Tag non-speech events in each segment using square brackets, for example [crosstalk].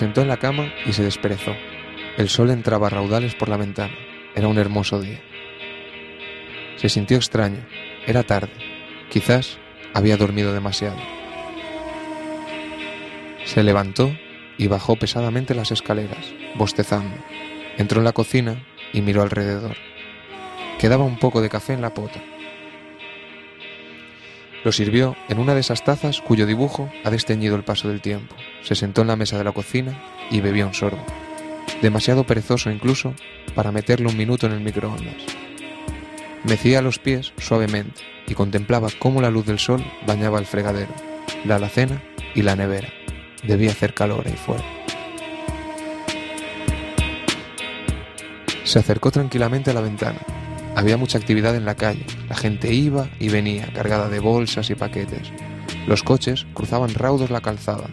sentó en la cama y se desperezó. El sol entraba a raudales por la ventana. Era un hermoso día. Se sintió extraño. Era tarde. Quizás había dormido demasiado. Se levantó y bajó pesadamente las escaleras, bostezando. Entró en la cocina y miró alrededor. Quedaba un poco de café en la pota. Lo sirvió en una de esas tazas cuyo dibujo ha desteñido el paso del tiempo. Se sentó en la mesa de la cocina y bebió un sorbo. Demasiado perezoso incluso para meterle un minuto en el microondas. Mecía los pies suavemente y contemplaba cómo la luz del sol bañaba el fregadero, la alacena y la nevera. Debía hacer calor ahí fuera. Se acercó tranquilamente a la ventana. Había mucha actividad en la calle. La gente iba y venía, cargada de bolsas y paquetes. Los coches cruzaban raudos la calzada.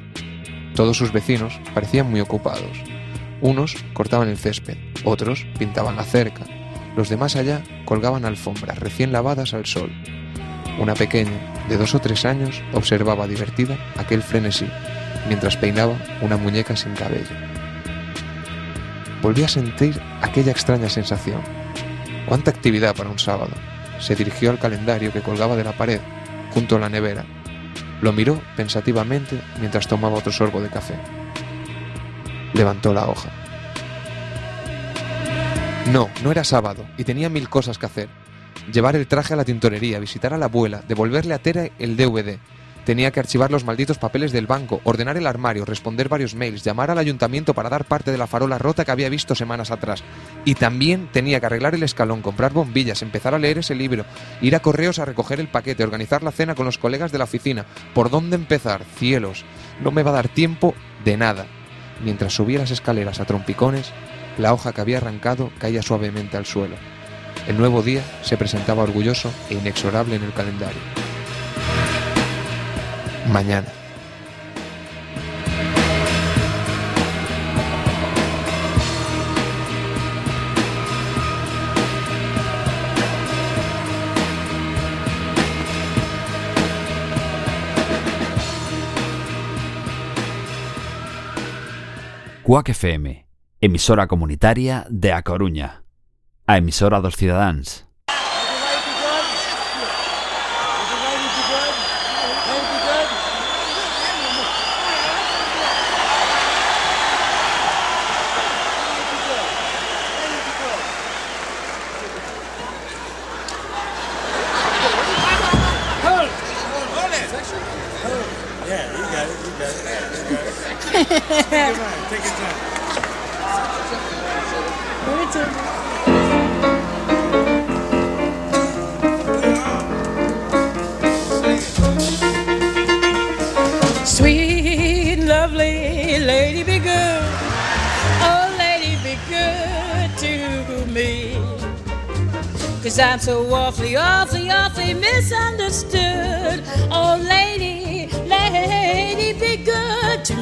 Todos sus vecinos parecían muy ocupados. Unos cortaban el césped, otros pintaban la cerca. Los de más allá colgaban alfombras recién lavadas al sol. Una pequeña, de dos o tres años, observaba divertida aquel frenesí, mientras peinaba una muñeca sin cabello. Volví a sentir aquella extraña sensación. ¡Cuánta actividad para un sábado! Se dirigió al calendario que colgaba de la pared, junto a la nevera. Lo miró pensativamente mientras tomaba otro sorbo de café. Levantó la hoja. No, no era sábado, y tenía mil cosas que hacer. Llevar el traje a la tintorería, visitar a la abuela, devolverle a Tera el DVD. Tenía que archivar los malditos papeles del banco, ordenar el armario, responder varios mails, llamar al ayuntamiento para dar parte de la farola rota que había visto semanas atrás. Y también tenía que arreglar el escalón, comprar bombillas, empezar a leer ese libro, ir a correos a recoger el paquete, organizar la cena con los colegas de la oficina. ¿Por dónde empezar? Cielos, no me va a dar tiempo de nada. Mientras subía las escaleras a trompicones, la hoja que había arrancado caía suavemente al suelo. El nuevo día se presentaba orgulloso e inexorable en el calendario. Mañana. Cuac FM, emisora comunitaria de A Coruña. A emisora dos cidadáns. Take your time. Sweet, lovely lady, be good. Oh, lady, be good to me. Cause I'm so awfully, awfully, awfully misunderstood. Oh, lady, lady, be good to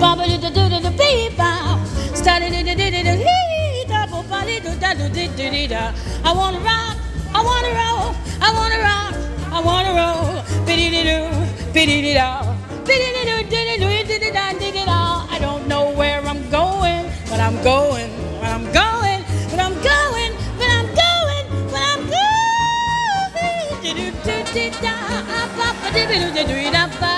Baba did the do the beep bow. Started it, did it, he double body do that do did did I wanna rock, I wanna roll, I wanna rock, I wanna roll. Biddy do, biddy did all. Biddy do, did it, did it, did it all. I don't know where I'm going, but I'm going, but I'm going, but I'm going, but I'm going, but I'm going. Do do do do da, ba ba do do do do da ba.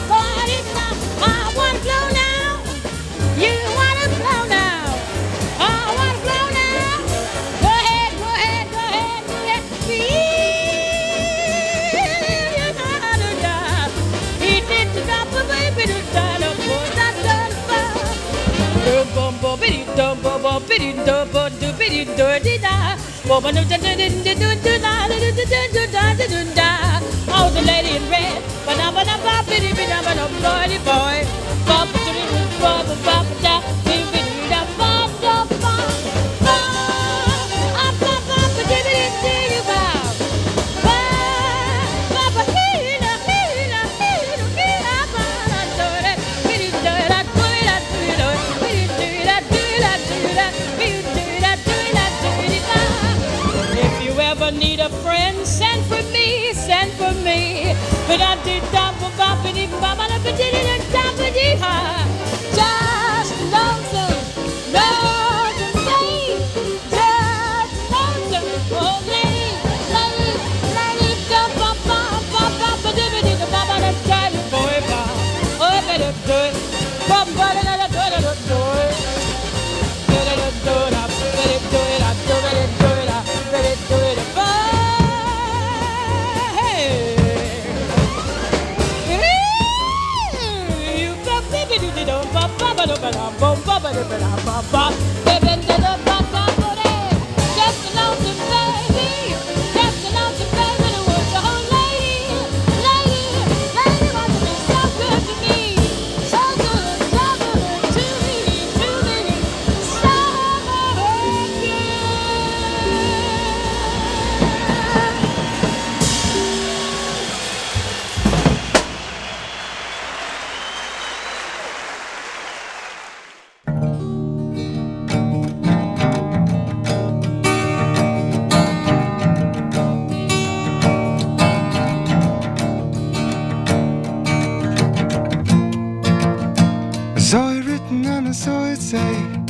biddy dum bo bo biddy dum bo do biddy do di da bo bo do da da da da da da da da da da da da da da Oh, the lady in red, ba da ba da ba biddy biddy ba da boy boy. saw it written and I saw it say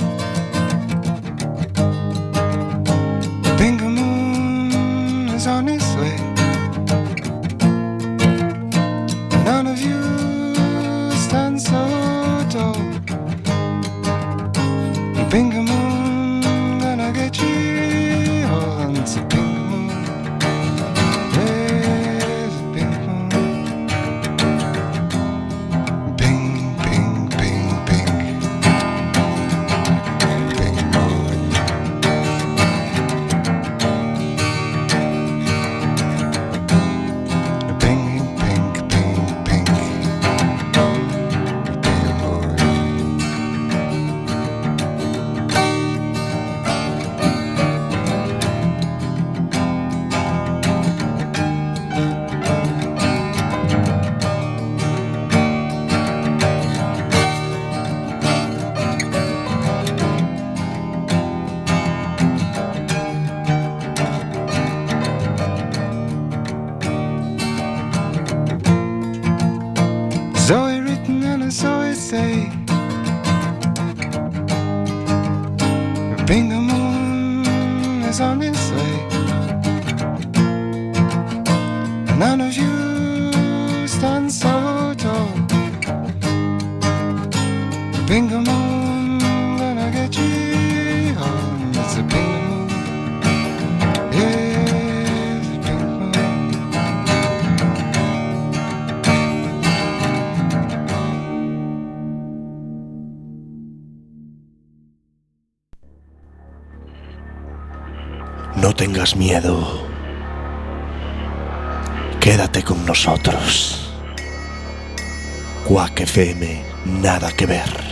No tengas miedo. Quédate con nosotros. Quack FM, nada que ver.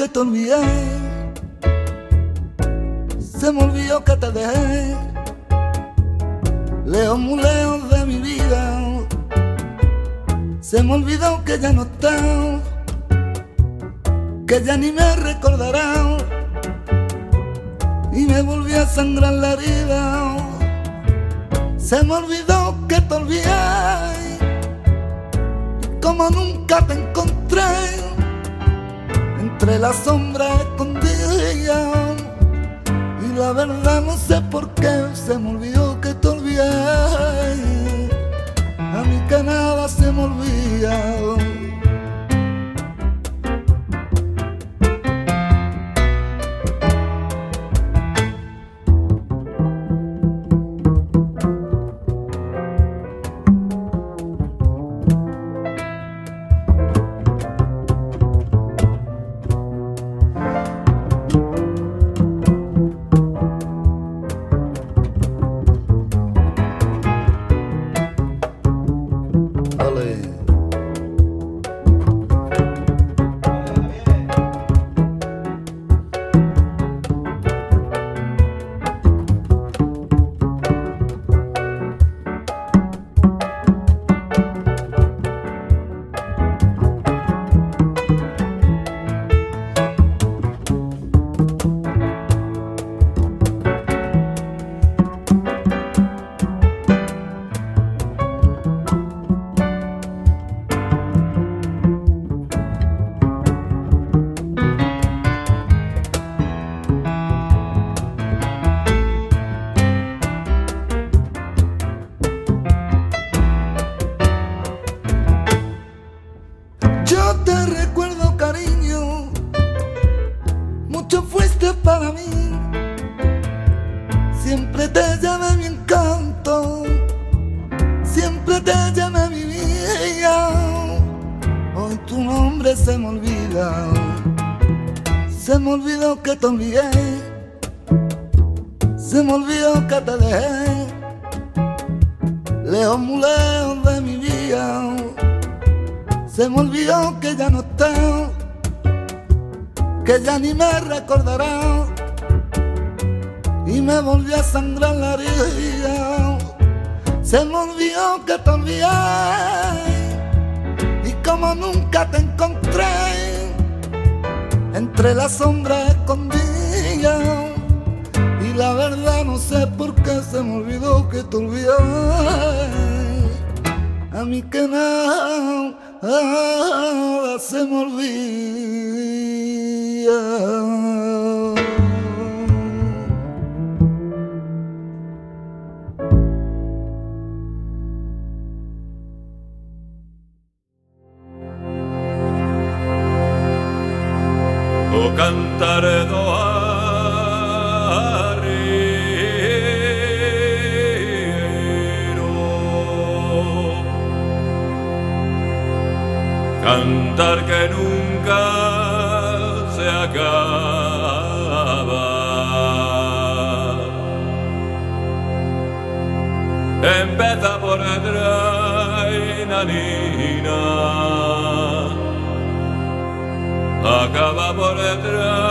que te olvidé. se me Se me olvidó que ya no está, que ya ni me recordará. Y me volví a sangrar la herida. Se me olvidó que te olvidé. Y como nunca te encontré, entre la sombra escondida. Y la verdad no sé por qué se me olvidó que te olvidé. A mí que no ah, se me olvida. Cantar que nunca se acaba. Empieza por Trainanina, acaba por Trainanana.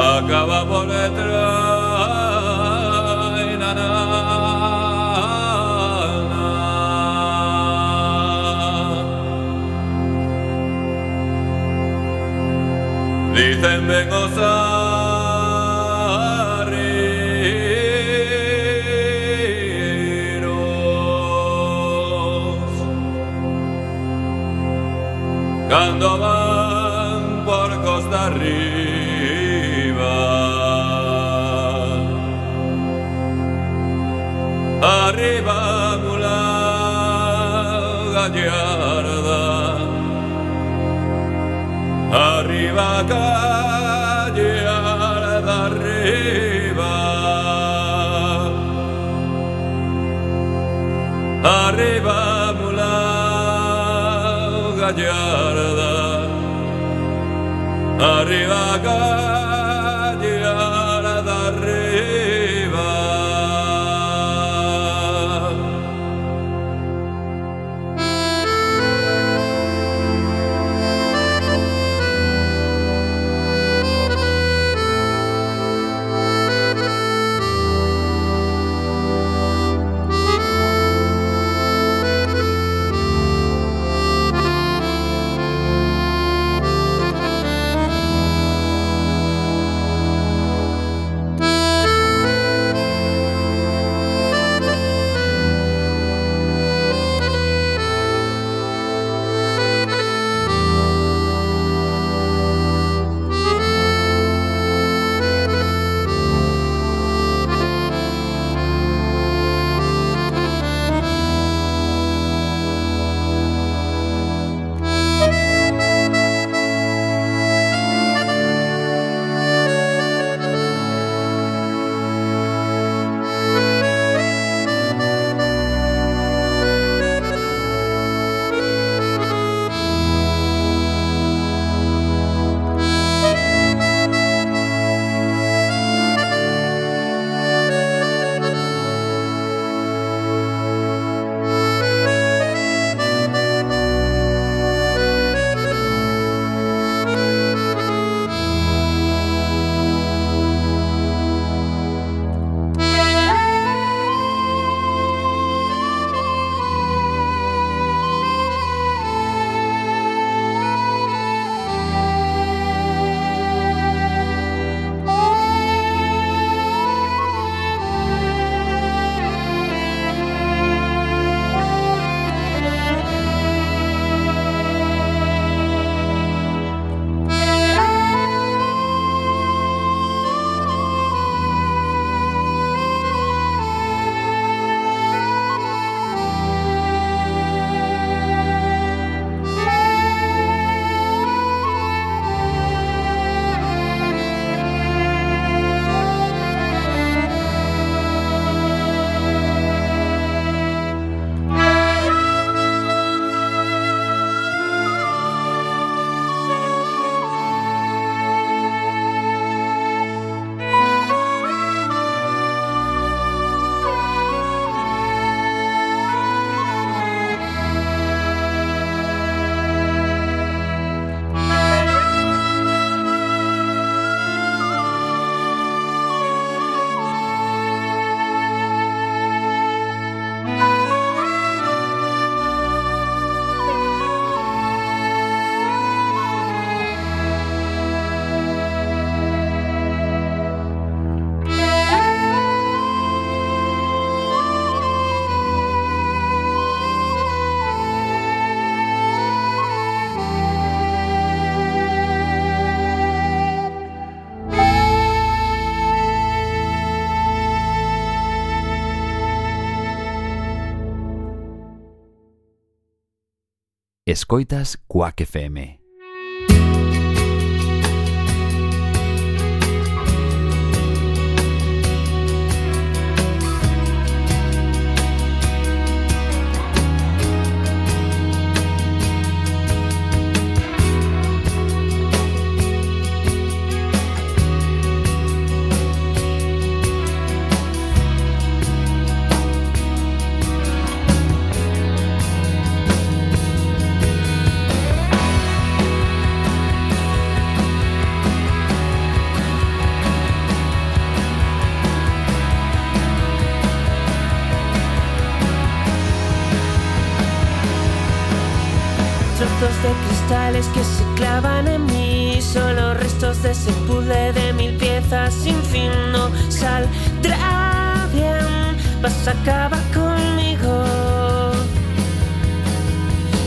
Acaba por Trainanana. Dicen vengo gallarda Arriba calle arriba. Arriba mula gallarda Arriba calle Escoitas Cuac FM cristales que se clavan en mí. Solo restos de ese puzzle de mil piezas sin fin. No saldrá bien, vas a acabar conmigo.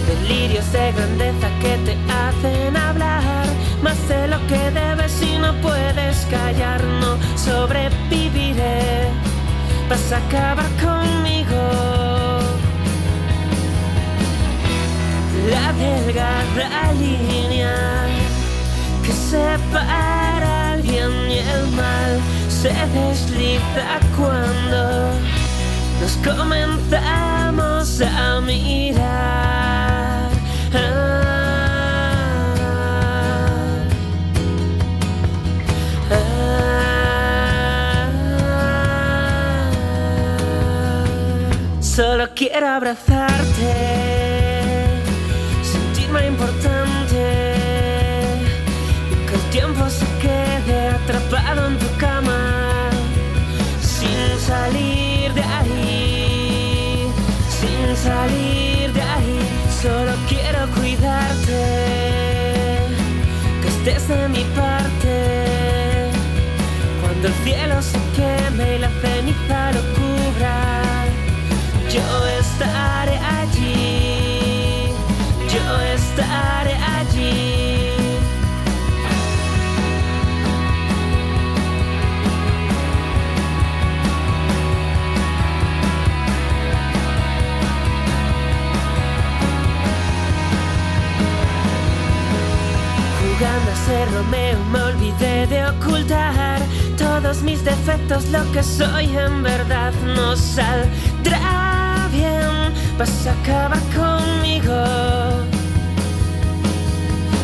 Delirios de grandeza que te hacen hablar. Más de lo que debes y no puedes callar. No sobreviviré, vas a acabar conmigo la delgada línea que separa el bien y el mal se desliza cuando nos comenzamos a mirar. Solo quiero abrazarte atrapado en tu cama sin salir de ahí, sin salir de ahí. Solo quiero cuidarte, que estés de mi parte. Cuando el cielo se queme y la ceniza lo ser Romeo me olvidé de ocultar todos mis defectos, lo que soy en verdad no saldrá bien, vas a acabar conmigo.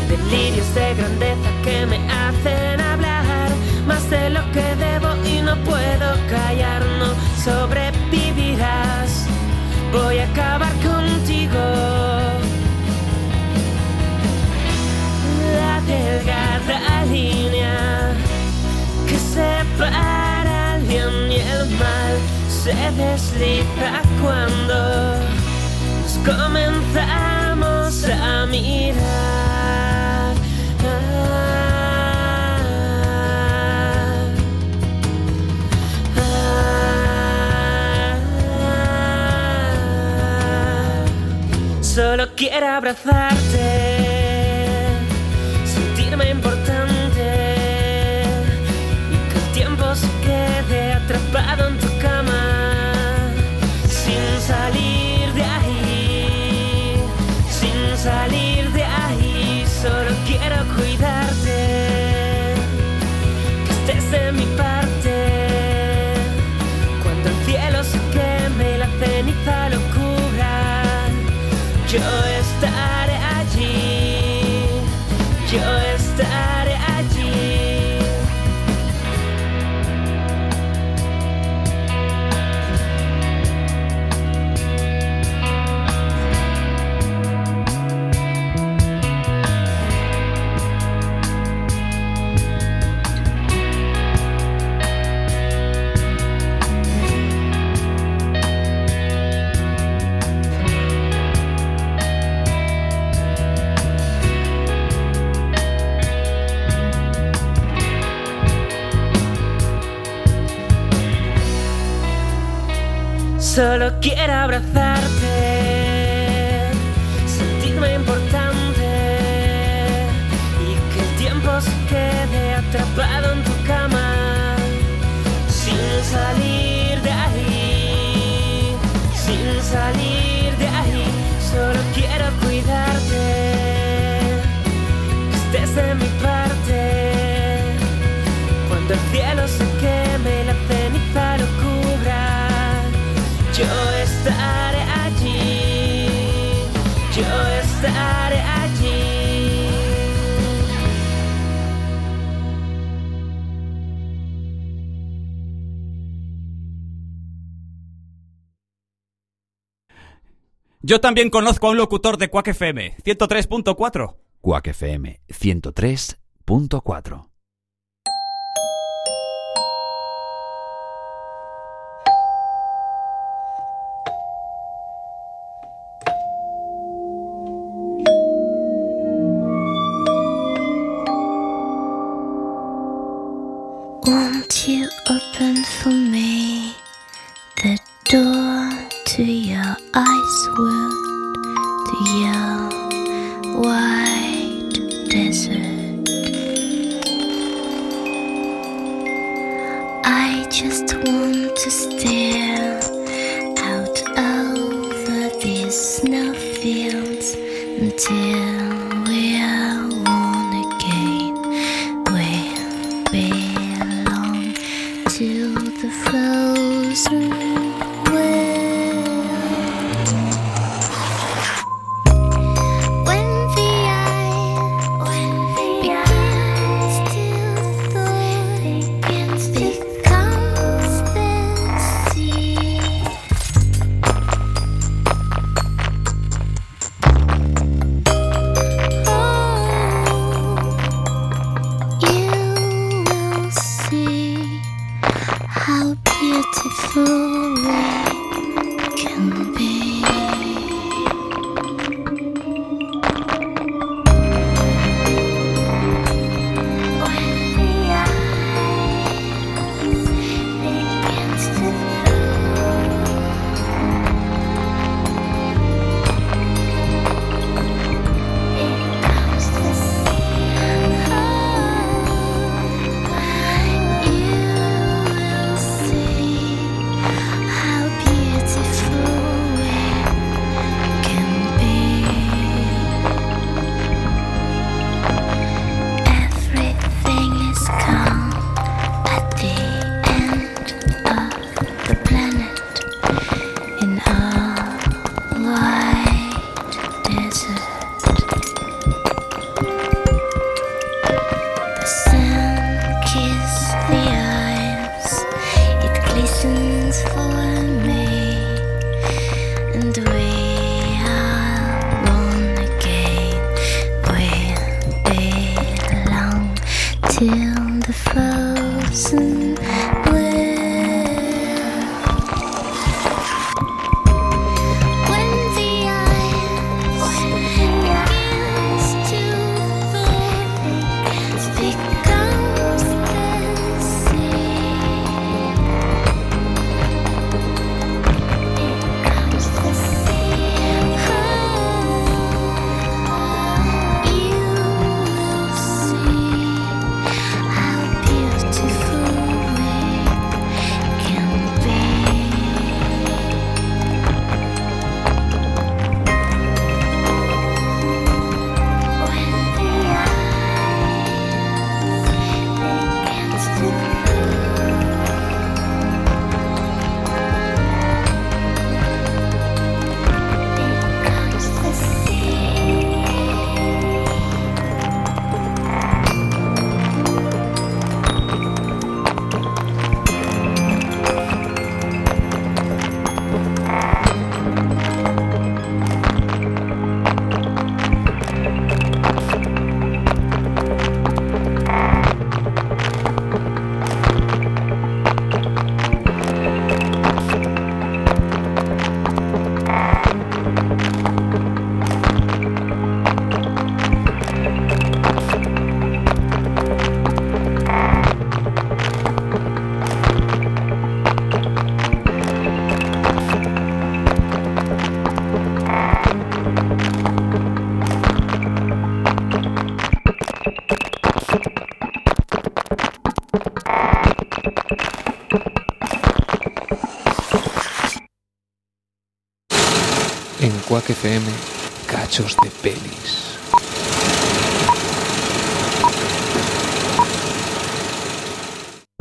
Delirios de grandeza que me hacen hablar más de lo que debo y no puedo callar, no sobrevivirás, se desliza cuando nos comenzamos a mirar. Solo quiero abrazarte, salir de ahí, sin salir de ahí. Solo quiero cuidarte, que estés de mi parte. Cuando el cielo se queme y la ceniza lo cubra, yo Solo quiero abrazarte, sentirme importante y que el tiempo se quede atrapado en tu cama sin salir de ahí, sin salir de ahí. Solo quiero cuidarte, que estés en mi Yo también conozco a un locutor de Quack FM 103.4. Quack FM 103.4.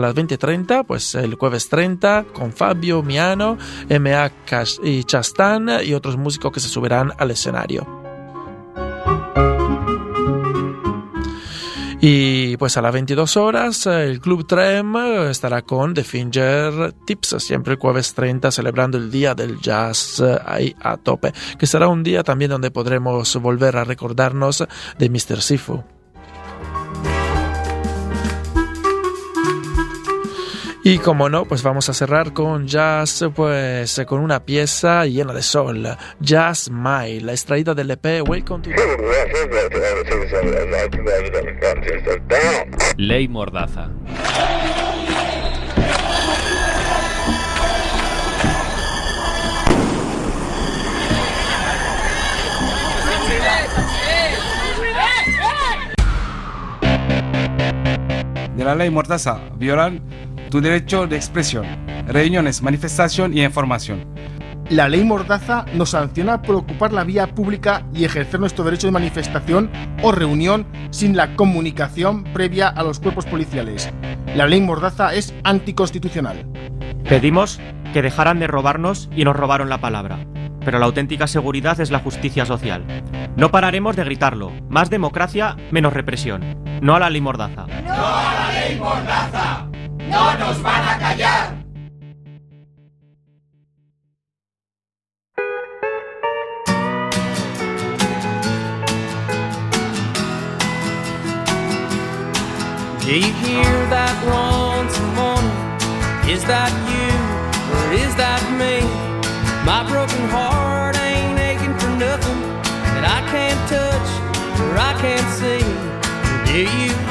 A las 20.30, pues el jueves 30, con Fabio, Miano, MA y Chastán y otros músicos que se subirán al escenario. Y pues a las 22 horas el Club Trem estará con The Finger Tips, siempre el jueves 30 celebrando el Día del Jazz ahí a tope, que será un día también donde podremos volver a recordarnos de Mr. Sifu. Y como no, pues vamos a cerrar con jazz, pues con una pieza llena de sol, Jazz Mile, extraída del EP Welcome to... Ley Mordaza. de la ley Mordaza violan tu derecho de expresión, reuniones, manifestación y información. La ley Mordaza nos sanciona por ocupar la vía pública y ejercer nuestro derecho de manifestación o reunión sin la comunicación previa a los cuerpos policiales. La ley Mordaza es anticonstitucional. Pedimos que dejaran de robarnos y nos robaron la palabra. Pero la auténtica seguridad es la justicia social. No pararemos de gritarlo. Más democracia, menos represión. No a la ley mordaza. ¡No a la ley Mordaza! ¡No nos van a callar! Do you hear that once a morning? Is that you or is that me? My broken heart ain't aching for nothing that I can't touch or I can't see. Do you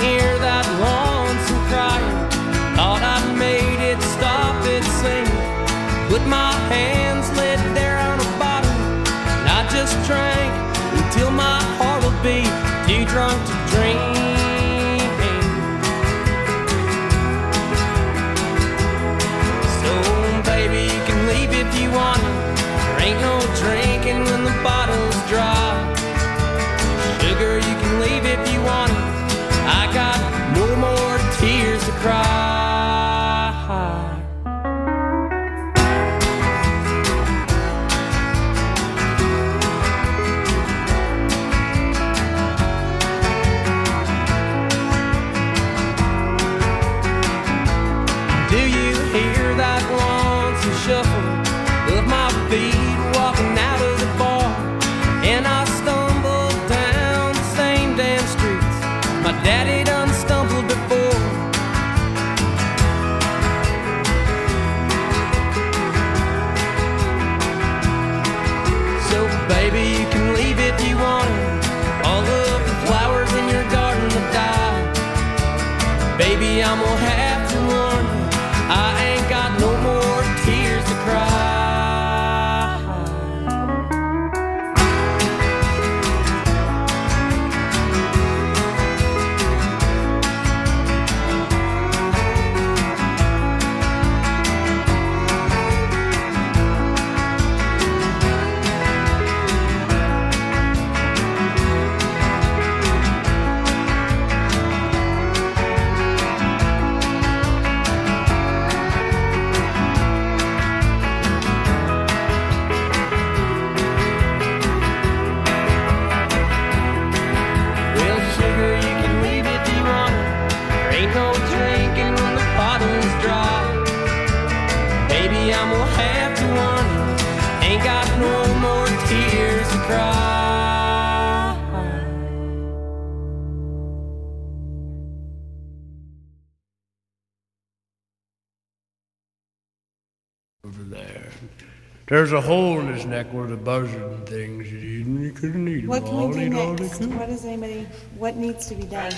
There's a hole in his neck where the buzzard things you, you couldn't eat eat 'em What can all. we do eat all they next? could. What does anybody, what needs to be done?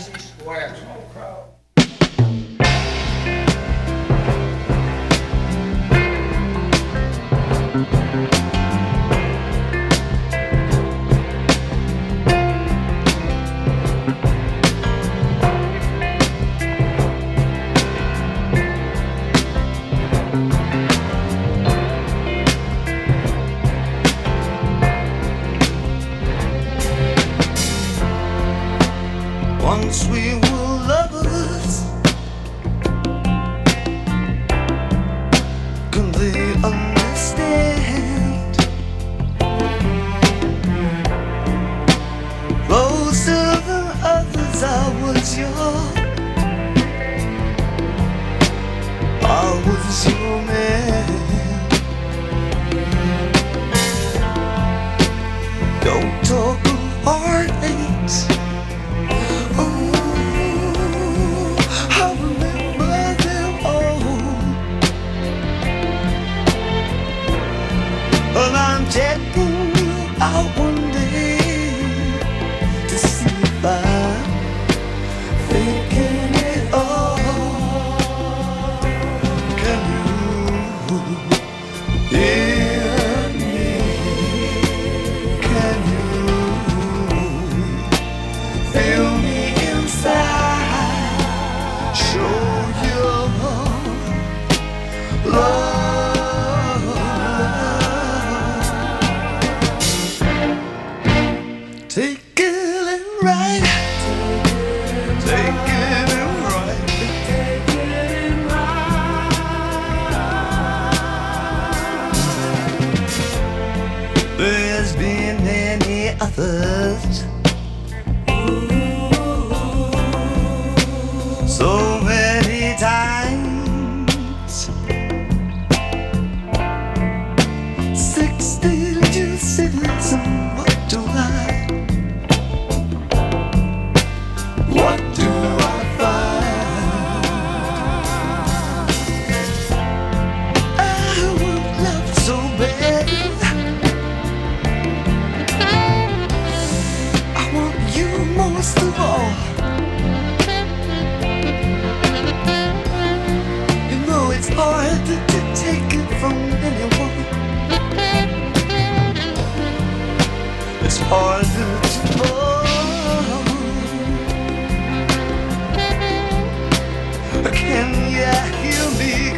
Can you hear me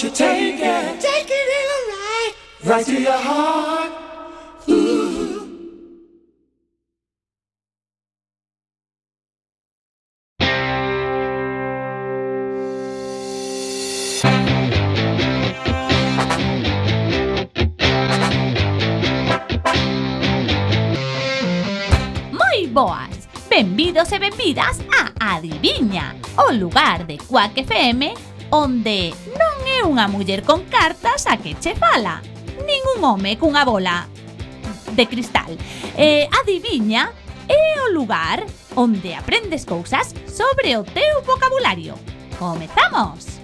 You take it? Take it in right, right to your heart. Moi boas! Benvidos e benvidas a Adiviña, o lugar de Quack FM onde non é unha muller con cartas a que che fala, nin un home cunha bola de cristal. Eh, adiviña é o lugar onde aprendes cousas sobre o teu vocabulario. Comezamos!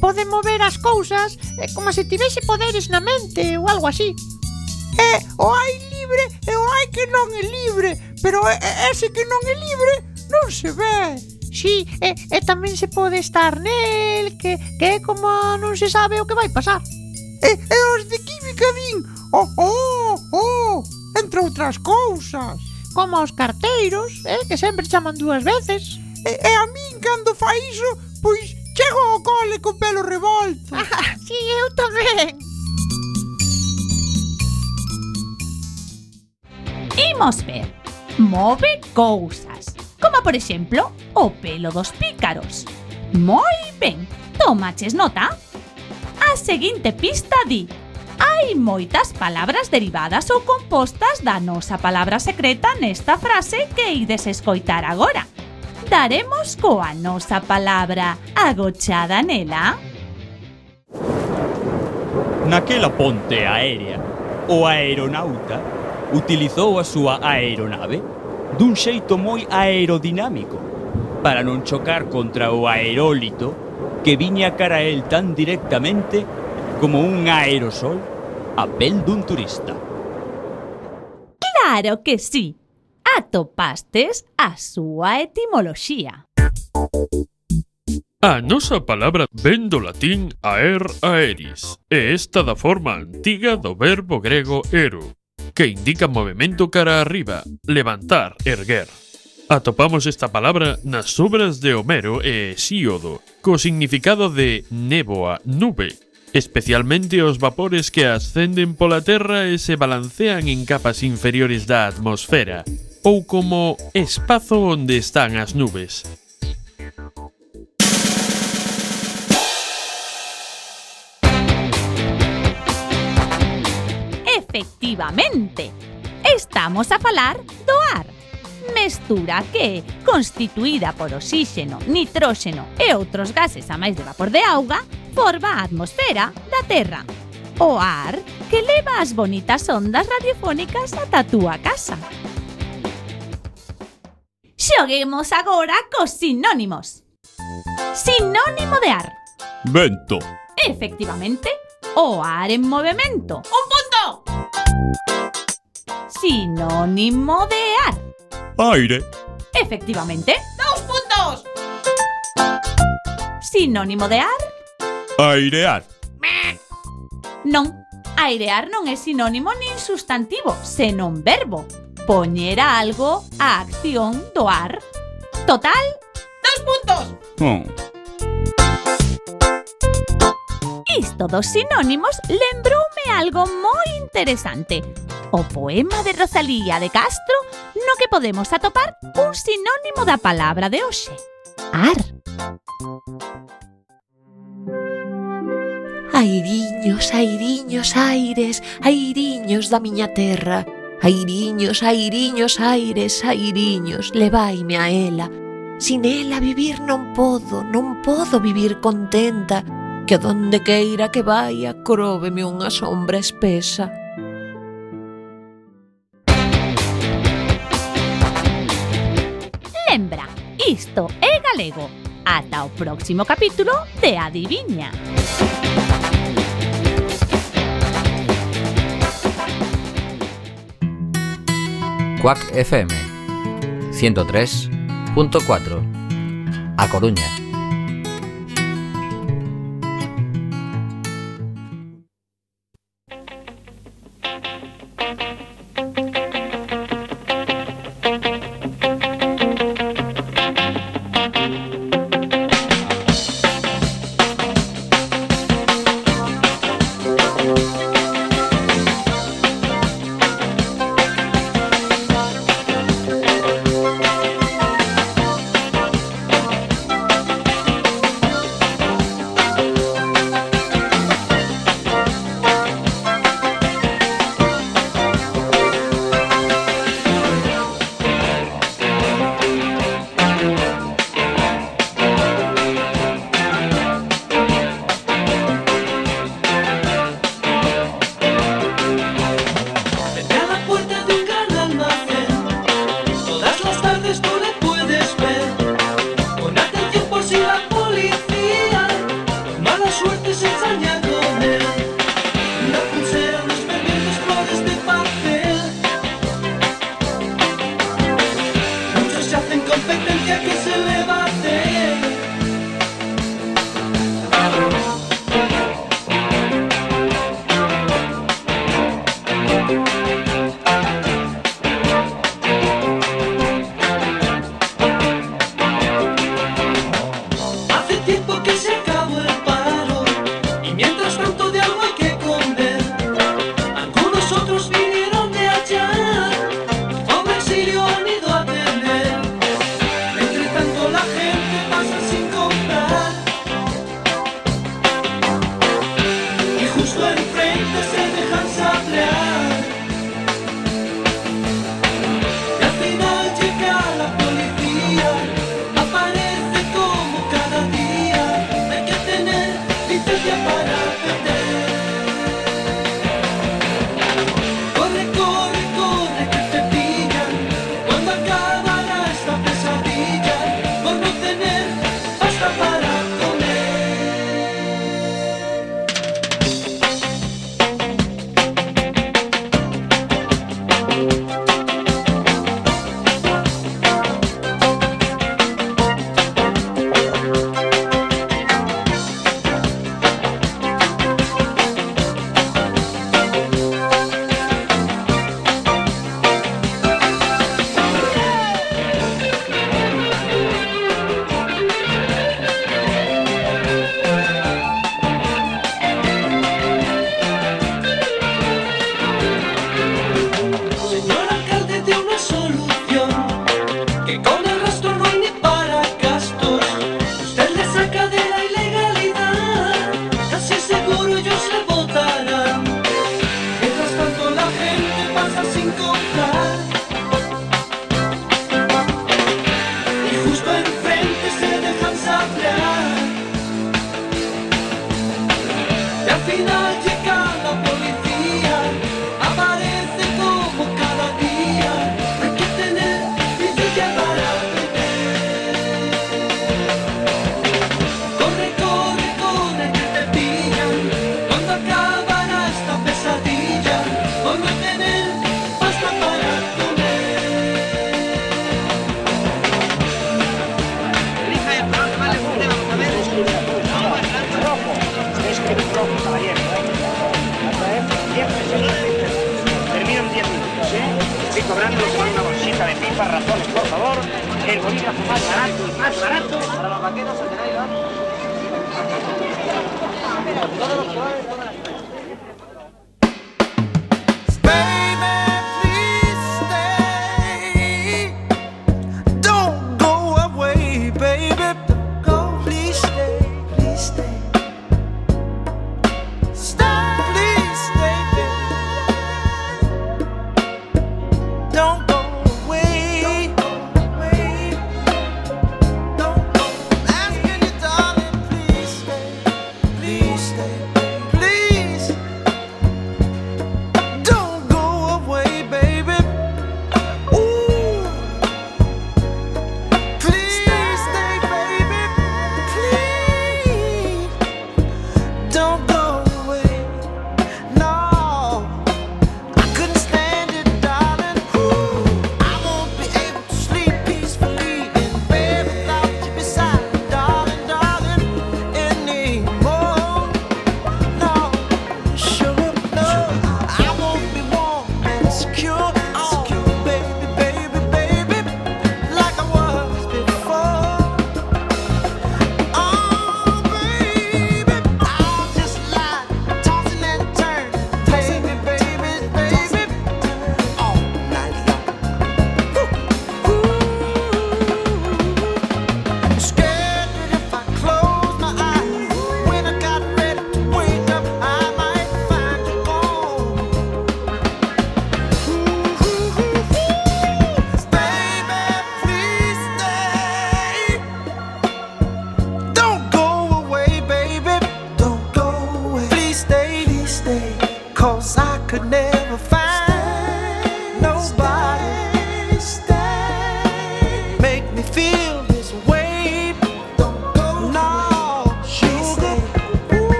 Pode mover as cousas eh, como se tivese poderes na mente ou algo así. É eh, o aire libre e o hai que non é libre, pero ese que non é libre non se ve. Sí, e, e tamén se pode estar nel, que, que é como non se sabe o que vai pasar. E, e os de química din, oh, oh, oh, entre outras cousas. Como os carteiros, eh, que sempre chaman dúas veces. E, e a min, cando fai iso, pois chego ao cole co pelo revolto. Ah, [laughs] sí, eu tamén. Imos ver. Move cousas. Como por exemplo, o pelo dos pícaros. Moi ben. Tomaches nota? A seguinte pista di Hai moitas palabras derivadas ou compostas da nosa palabra secreta nesta frase que ides escoitar agora. Daremos coa nosa palabra agochada nela. Naquela ponte aérea, o aeronauta utilizou a súa aeronave dun xeito moi aerodinámico para non chocar contra o aerólito que viña cara a el tan directamente como un aerosol a pel dun turista. Claro que sí. Atopastes a súa etimoloxía. A nosa palabra ven do latín aer aeris, e esta da forma antiga do verbo grego ero, que indica movemento cara arriba, levantar, erguer. Atopamos esta palabra nas obras de Homero e Hesíodo, co significado de néboa, nube, especialmente os vapores que ascenden pola terra e se balancean en capas inferiores da atmosfera, ou como espazo onde están as nubes. Efectivamente, estamos a falar do ar. Mestura que, constituída por oxíxeno, nitróxeno e outros gases a máis de vapor de auga, forma a atmosfera da Terra. O ar que leva as bonitas ondas radiofónicas ata a túa casa. Xoguemos agora cos sinónimos. Sinónimo de ar. Vento. Efectivamente, o ar en movimento, o Sinónimo de ar. Aire. Efectivamente. ¡Dos puntos! Sinónimo de ar. Airear. Non, airear non é sinónimo nin sustantivo, senón verbo. Poñer a algo a acción do ar. Total, dos puntos. Oh. Isto dos sinónimos lembroume algo moi interesante. O poema de Rosalía de Castro no que podemos atopar un sinónimo da palabra de hoxe. Ar. Airiños, airiños, aires, airiños da miña terra. Airiños, airiños, aires, airiños, levaime a ela. Sin ela vivir non podo, non podo vivir contenta, que donde queira que vai acróbeme unha sombra espesa. Lembra, isto é galego. Ata o próximo capítulo de Adiviña. Quack FM 103.4 A Coruña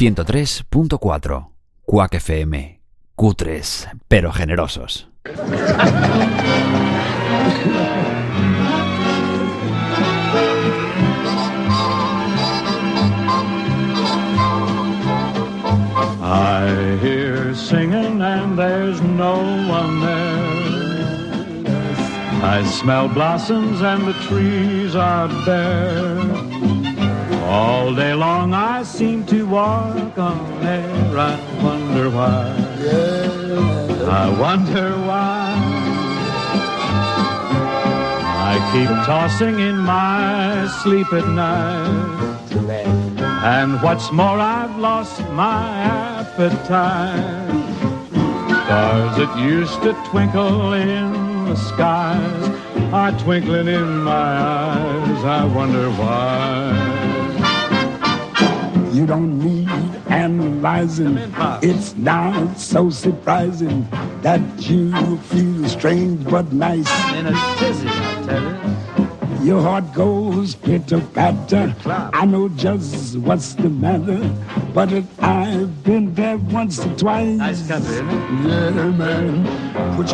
103.4. Quack FM. Cutres, pero generosos. I hear singing and there's no one there. I smell blossoms and the trees are bare. All day long I seem to walk on air. I wonder why. I wonder why. I keep tossing in my sleep at night. And what's more, I've lost my appetite. Stars that used to twinkle in the skies are twinkling in my eyes. I wonder why. You don't need analyzing. It's not so surprising that you feel strange but nice. In a tizzy, I tell you. Your heart goes pitter patter. I know just what's the matter, but I've been there once or twice. Nice country, isn't it? Yeah, man. Put